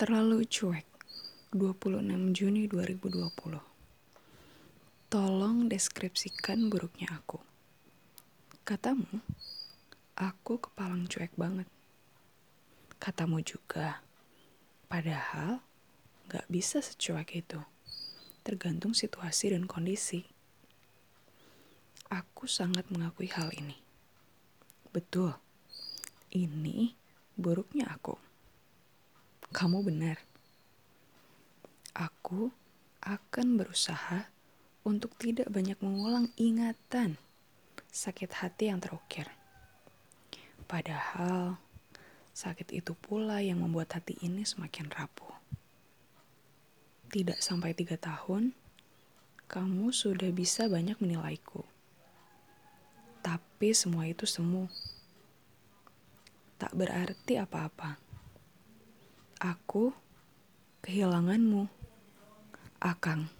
Terlalu cuek. 26 Juni 2020. Tolong deskripsikan buruknya aku. Katamu, aku kepalang cuek banget. Katamu juga, padahal gak bisa secuek itu. Tergantung situasi dan kondisi. Aku sangat mengakui hal ini. Betul, ini buruknya aku kamu benar. Aku akan berusaha untuk tidak banyak mengulang ingatan sakit hati yang terukir. Padahal sakit itu pula yang membuat hati ini semakin rapuh. Tidak sampai tiga tahun, kamu sudah bisa banyak menilaiku. Tapi semua itu semu. Tak berarti apa-apa. Aku kehilanganmu, Akang.